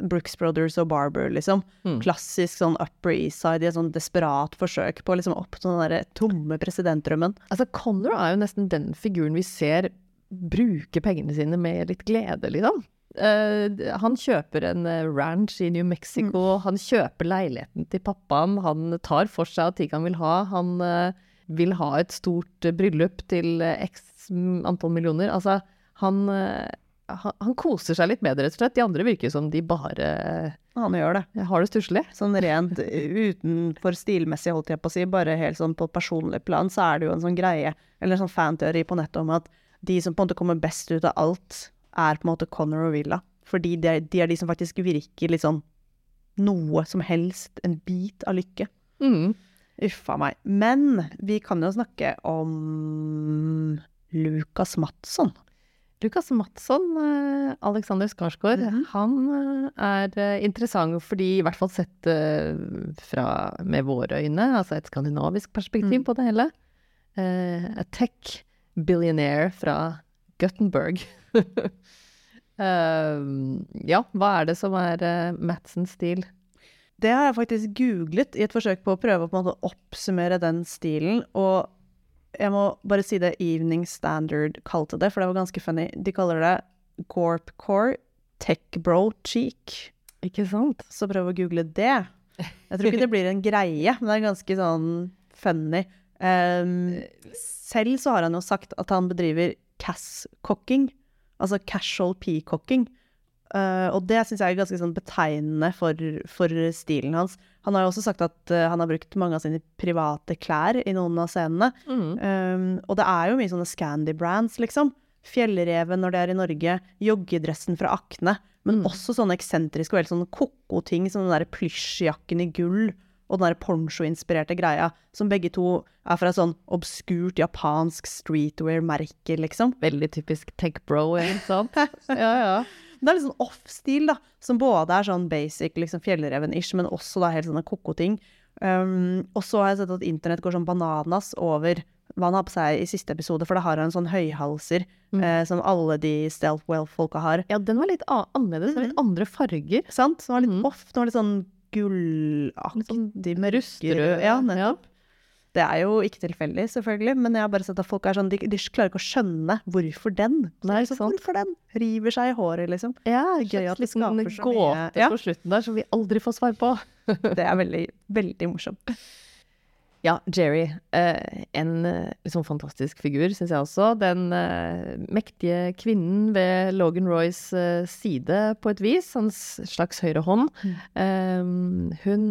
Brooks Brothers og Barber, liksom. Mm. Klassisk sånn Upper East Side i et sånn desperat forsøk på å liksom oppnå den derre tomme presidentdrømmen. Altså, Connor er jo nesten den figuren vi ser bruke pengene sine med litt glede, liksom. Eh, han kjøper en eh, ranch i New Mexico, han kjøper leiligheten til pappaen, han tar for seg ting han vil ha, han uh, vil ha et stort bryllup til x antall millioner. Altså, han, uh, han, han koser seg litt med det, rett og slett. De andre virker som de bare Han gjør det. har det stusslig. Sånn rent utenfor stilmessig, holdt jeg på å si, bare helt sånn på personlig plan, så er det jo en sånn greie, eller en sånn fanteori på nettet om at de som på en måte kommer best ut av alt, er på en måte Connor og Villa. Fordi de er, de er de som faktisk virker litt sånn noe som helst, en bit av lykke. Mm. Uffa meg. Men vi kan jo snakke om Lukas Matsson. Lukas Madsson, eh, Alexander Skarsgård, Mhm. han eh, er eh, interessant fordi, i hvert fall sett fra, med våre øyne, altså et skandinavisk perspektiv Mm. på det hele. A tech billionaire fra Guttenberg. Eh, ja, hva er det som er uh, Madsens stil? Det har jeg faktisk googlet i et forsøk på å prøve å på en måte oppsummere den stilen. Og jeg må bare si det Evening Standard kalte det, for det var ganske funny. De kaller det Gorpcore Tech Bro Cheek. Ikke sant? Så prøv å google det. Jeg tror ikke det blir en greie, men det er ganske sånn funny. Um, selv så har han jo sagt at han bedriver cass-cocking, altså casual peacocking. Uh, og det syns jeg er ganske sånn betegnende for, for stilen hans. Han har jo også sagt at uh, han har brukt mange av sine private klær i noen av scenene. Mm. Um, og det er jo mye sånne Scandi-brands, liksom. Fjellreven når det er i Norge, joggedressen fra Akne. Men Mm. også sånne eksentriske og helt sånne ko-ko-ting, som den der plysjjakken i gull og den der poncho-inspirerte greia, som begge to er fra sånn obskurt japansk streetwear-merke, liksom. Veldig typisk tech bro, ikke sant? ja, ja. Det er litt sånn off-stil, da, som både er sånn basic, liksom fjellreven-ish, men også da helt sånne ko-ko-ting. Um, og så har jeg sett at internett går sånn bananas over hva han har på seg i siste episode, for da har han en sånn høyhalser Mm. eh, som alle de stealth well-folka har. Ja, den var litt annerledes, litt andre farger. Sant? Den var litt mm. off, den var litt sånn gullaktig, sånn med rusterød. Ja, nettopp. Det er jo ikke tilfeldig, selvfølgelig, men jeg har bare sett at folk er sånn, de, de klarer ikke å skjønne hvorfor den. Så Nei, er sånn. Hvorfor den? River seg i håret, liksom. Ja, gøy at liksom en så gåte på slutten der som vi aldri får svar på. Det er veldig, veldig morsomt. Ja, Jerry. Eh, en eh, liksom fantastisk figur, syns jeg også. Den eh, mektige kvinnen ved Logan Roys side, på et vis. Hans slags høyre hånd. Mm. hun,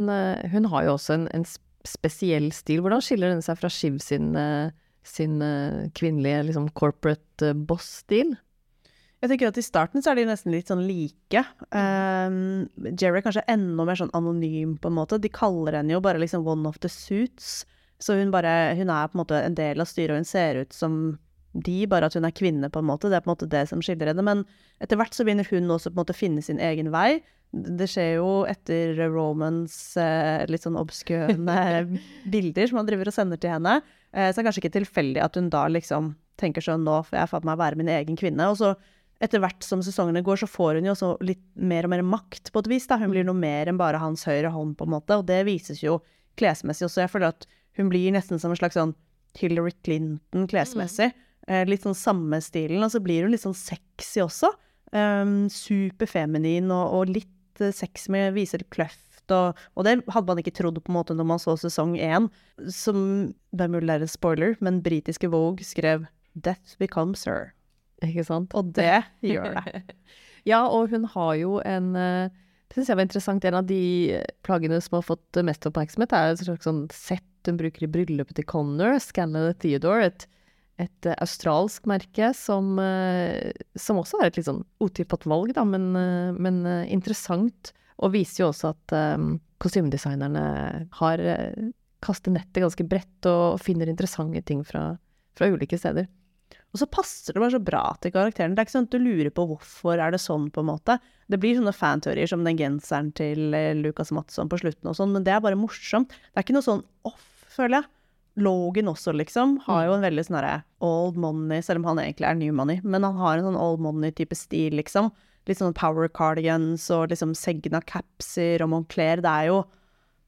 hun har jo også en, en spesiell stil. Hvordan skiller den seg fra Shiv sin, sin kvinnelige liksom corporate boss-stil? Jeg tenker at I starten så er de nesten litt sånn like. Um, Jerry er kanskje enda mer sånn anonym, på en måte. De kaller henne jo bare liksom one of the suits. Så hun, bare, hun er på en måte en del av styret, og hun ser ut som de, bare at hun er kvinne, på en måte. Det er på en måte det som skiller henne. Men etter hvert så begynner hun også på en måte å finne sin egen vei. Det skjer jo etter Romans eh, litt sånn obskøne bilder som han driver og sender til henne. Eh, så er det kanskje ikke tilfeldig at hun da liksom tenker sånn nå får jeg faen meg være min egen kvinne. Og så etter hvert som sesongene går, så får hun jo også litt mer og mer makt på et vis. da. Hun blir noe mer enn bare hans høyre hånd, på en måte. Og det vises jo klesmessig også. Jeg føler at hun blir nesten som en slags sånn Hillary Clinton klesmessig. Eh, litt sånn samme stilen. Og så blir hun litt sånn sexy også. Um, Superfeminin og, og litt eh, sexy med viser kløft. Og, og det hadde man ikke trodd på en måte når man så sesong én. Som, det er mulig det er en spoiler, men britiske Vogue skrev 'Death becomes her'. Ikke sant? Og det gjør det. Ja, og hun har jo en eh, Det syns jeg var interessant. En av de plaggene som har fått mest oppmerksomhet, er et slags sånn sett hun bruker i bryllupet til Connor, Scanlon Theodore. Et, et eh, australsk merke som, eh, som også er et litt sånn otippat valg, da, men, eh, men eh, interessant. Og viser jo også at um, kostymedesignerne har kastet nettet ganske bredt og finner interessante ting fra, fra ulike steder. Og så passer det bare så bra til karakteren. Det er ikke sånn at du lurer på hvorfor er det sånn, på en måte. Det blir sånne fanteorier som den genseren til Lukas Lucas Madsson på slutten og sånn, men det er bare morsomt. Det er ikke noe sånn off, føler jeg. Logan også, liksom, har jo en veldig sånn herre old money, selv om han egentlig er new money, men han har en sånn old money-type stil, liksom. Litt sånn power cardigans og liksom Segna capser og Moncler. Det er jo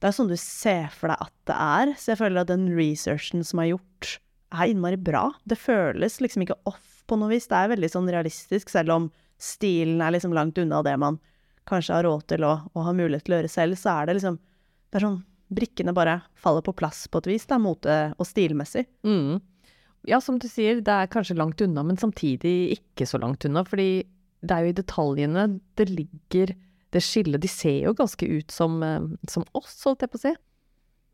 det er sånn du ser for deg at det er. Så jeg føler at den researchen som er gjort, er innmari bra. Det føles liksom ikke off på noe vis. Det er veldig sånn realistisk, selv om stilen er liksom langt unna det man kanskje har råd til å, og, ha mulighet til å gjøre selv, så er det liksom Det er sånn Brikkene bare faller på plass på et vis, da, mote- og stilmessig. Mm. Ja, som du sier, det er kanskje langt unna, men samtidig ikke så langt unna. Fordi det er jo i detaljene det ligger det skillet. De ser jo ganske ut som, eh, som oss, holdt jeg på å si.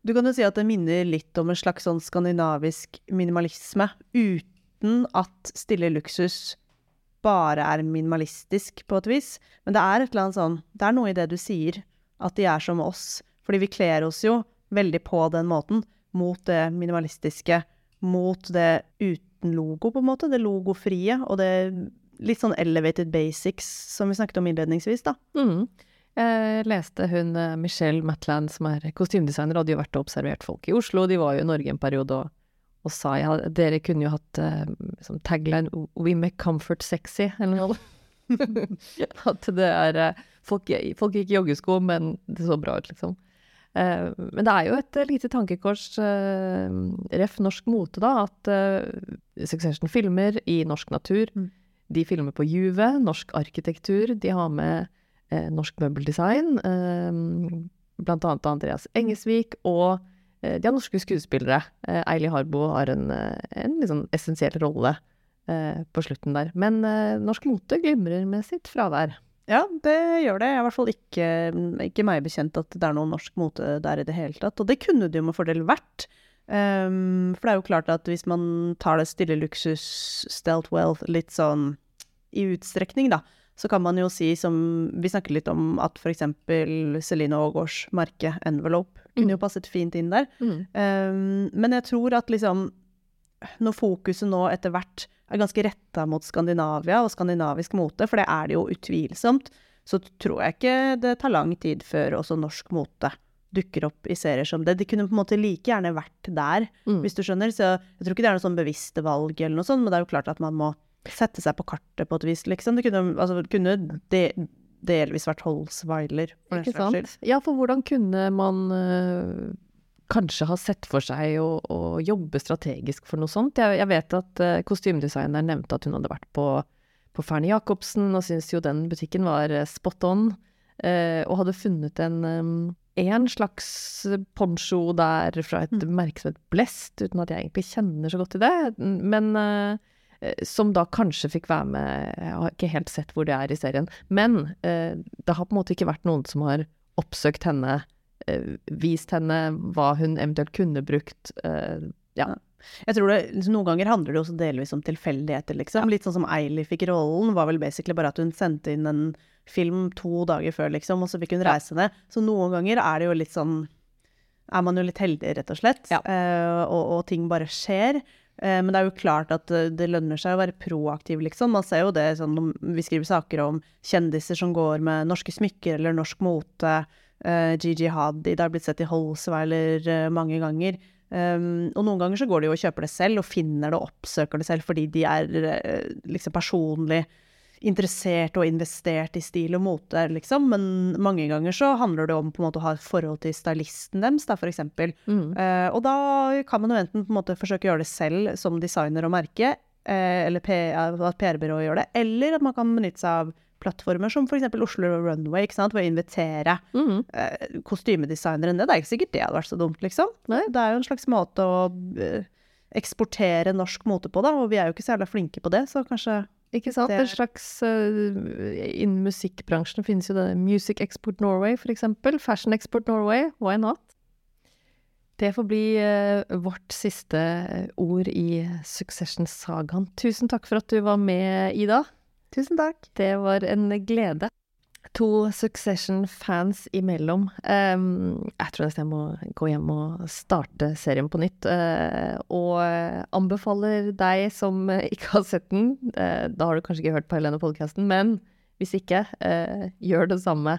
Du kan jo si at det minner litt om en slags sånn skandinavisk minimalisme, uten at stille luksus bare er minimalistisk på et vis. Men det er et eller annet sånn Det er noe i det du sier, at de er som oss. Fordi vi kler oss jo veldig på den måten, mot det minimalistiske, mot det uten logo, på en måte. Det logofrie, og det litt sånn elevated basics som vi snakket om innledningsvis, da. Mm. Jeg leste hun eh, Michelle Matland, som er kostymedesigner, hadde jo vært og observert folk i Oslo. De var jo i Norge en periode og, og sa ja, dere kunne jo hatt uh, som tagline 'We make comfort sexy', eller noe. At det er folk, folk gikk i joggesko, men det så bra ut, liksom. Men det er jo et lite tankekors, ref norsk mote, da, at Succession filmer i norsk natur. Mm. De filmer på Juve, norsk arkitektur. De har med eh, norsk møbeldesign, eh, blant annet Andreas Engesvik, og eh, de har norske skuespillere. Eh, Eili Harbo har en, eh, en liksom essensiell rolle eh, på slutten der. Men norsk mote glimrer med sitt fravær. Ja, det gjør det. Jeg er i hvert fall ikke, ikke meg bekjent at det er noe norsk mote der i det hele tatt. Og det kunne det jo med fordel vært. Um, for det er jo klart at hvis man tar det stille luksus, stelt wealth, litt sånn i utstrekning, da, så kan man jo si, som vi snakker litt om, at f.eks. Celine Aagaards merke Envelope kunne jo mm. passet fint inn der. Mm. Um, men jeg tror at liksom Når fokuset nå etter hvert er ganske retta mot Skandinavia og skandinavisk mote, for det er det jo utvilsomt, så tror jeg ikke det tar lang tid før også norsk mote dukker opp i serier som det. De kunne på en måte like gjerne vært der, mm. hvis du skjønner. Så jeg tror ikke det er noe sånn bevisste valg eller noe sånt, men det er jo klart at man må sette seg på kartet på et vis, liksom. Det kunne, altså, kunne de, delvis vært Holzweiler. Ikke sant. Ja, for hvordan kunne man uh, kanskje ha sett for seg å, å, jobbe strategisk for noe sånt? Jeg, jeg vet at uh, kostymedesigneren nevnte at hun hadde vært på, på Fernie Jacobsen, og syntes jo den butikken var øh, spot on, uh, og hadde funnet en en slags poncho der fra et mm. merke som het Blest, uten at jeg egentlig kjenner så godt til det. Men uh, Eh, som da kanskje fikk være med Jeg har ikke helt sett hvor det er i serien. Men eh, det har på en måte ikke vært noen som har oppsøkt henne, eh, vist henne hva hun eventuelt kunne brukt. Eh, ja. Jeg tror det, liksom, Noen ganger handler det også delvis om tilfeldigheter, liksom. Litt sånn som Eiley fikk rollen, var vel basically bare at hun sendte inn en film to dager før, liksom, og så fikk hun reise ned. Så noen ganger er det jo litt sånn Er man jo litt heldig, rett og slett, ja. eh, og, og ting bare skjer. Eh, men det er jo klart at eh, det lønner seg å være proaktiv, liksom. Man ser jo det sånn vi skriver saker om kjendiser som går med norske smykker eller norsk mote. Uh, Gigi Hadid har blitt sett i Holsweiler mange ganger. Og noen ganger så går de jo og kjøper det selv, og finner det og oppsøker det selv fordi de er liksom personlig interessert og investert i stil og mote, liksom. Men mange ganger så handler det om på en måte å ha et forhold til stylisten deres, da, for eksempel. Mm. Uh, og da kan man jo enten på en måte forsøke å gjøre det selv som designer og merke, uh, eller at PR-byrået gjør det, eller at man kan benytte seg av plattformer som f.eks. Oslo Runway, ikke sant, ved å invitere mm. uh, kostymedesignere ned. Det er ikke sikkert det hadde vært så dumt, liksom. Nei. Det er jo en slags måte å eksportere norsk mote på, da, og vi er jo ikke så jævla flinke på det, så kanskje ikke sant? Det... En slags uh, Innen musikkbransjen finnes jo det Music Export Norway, eksempel. Fashion Export Norway. Why not? Det får bli uh, vårt siste eh, ord i Succession-sagaen. Tusen takk for at du var med, Ida. Tusen takk. Det var en glede to Succession-fans imellom. Um, jeg tror nesten jeg må gå hjem og starte serien på nytt. Uh, og anbefaler deg som ikke har sett den, uh, da har du kanskje ikke hørt på Helene podkasten, men hvis ikke, uh, gjør det samme.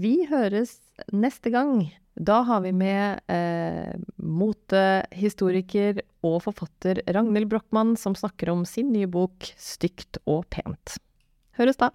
vi høres neste gang. Da har vi med motehistoriker og forfatter Ragnhild Brochmann, som snakker om sin nye bok 'Stygt og pent'. Høres da!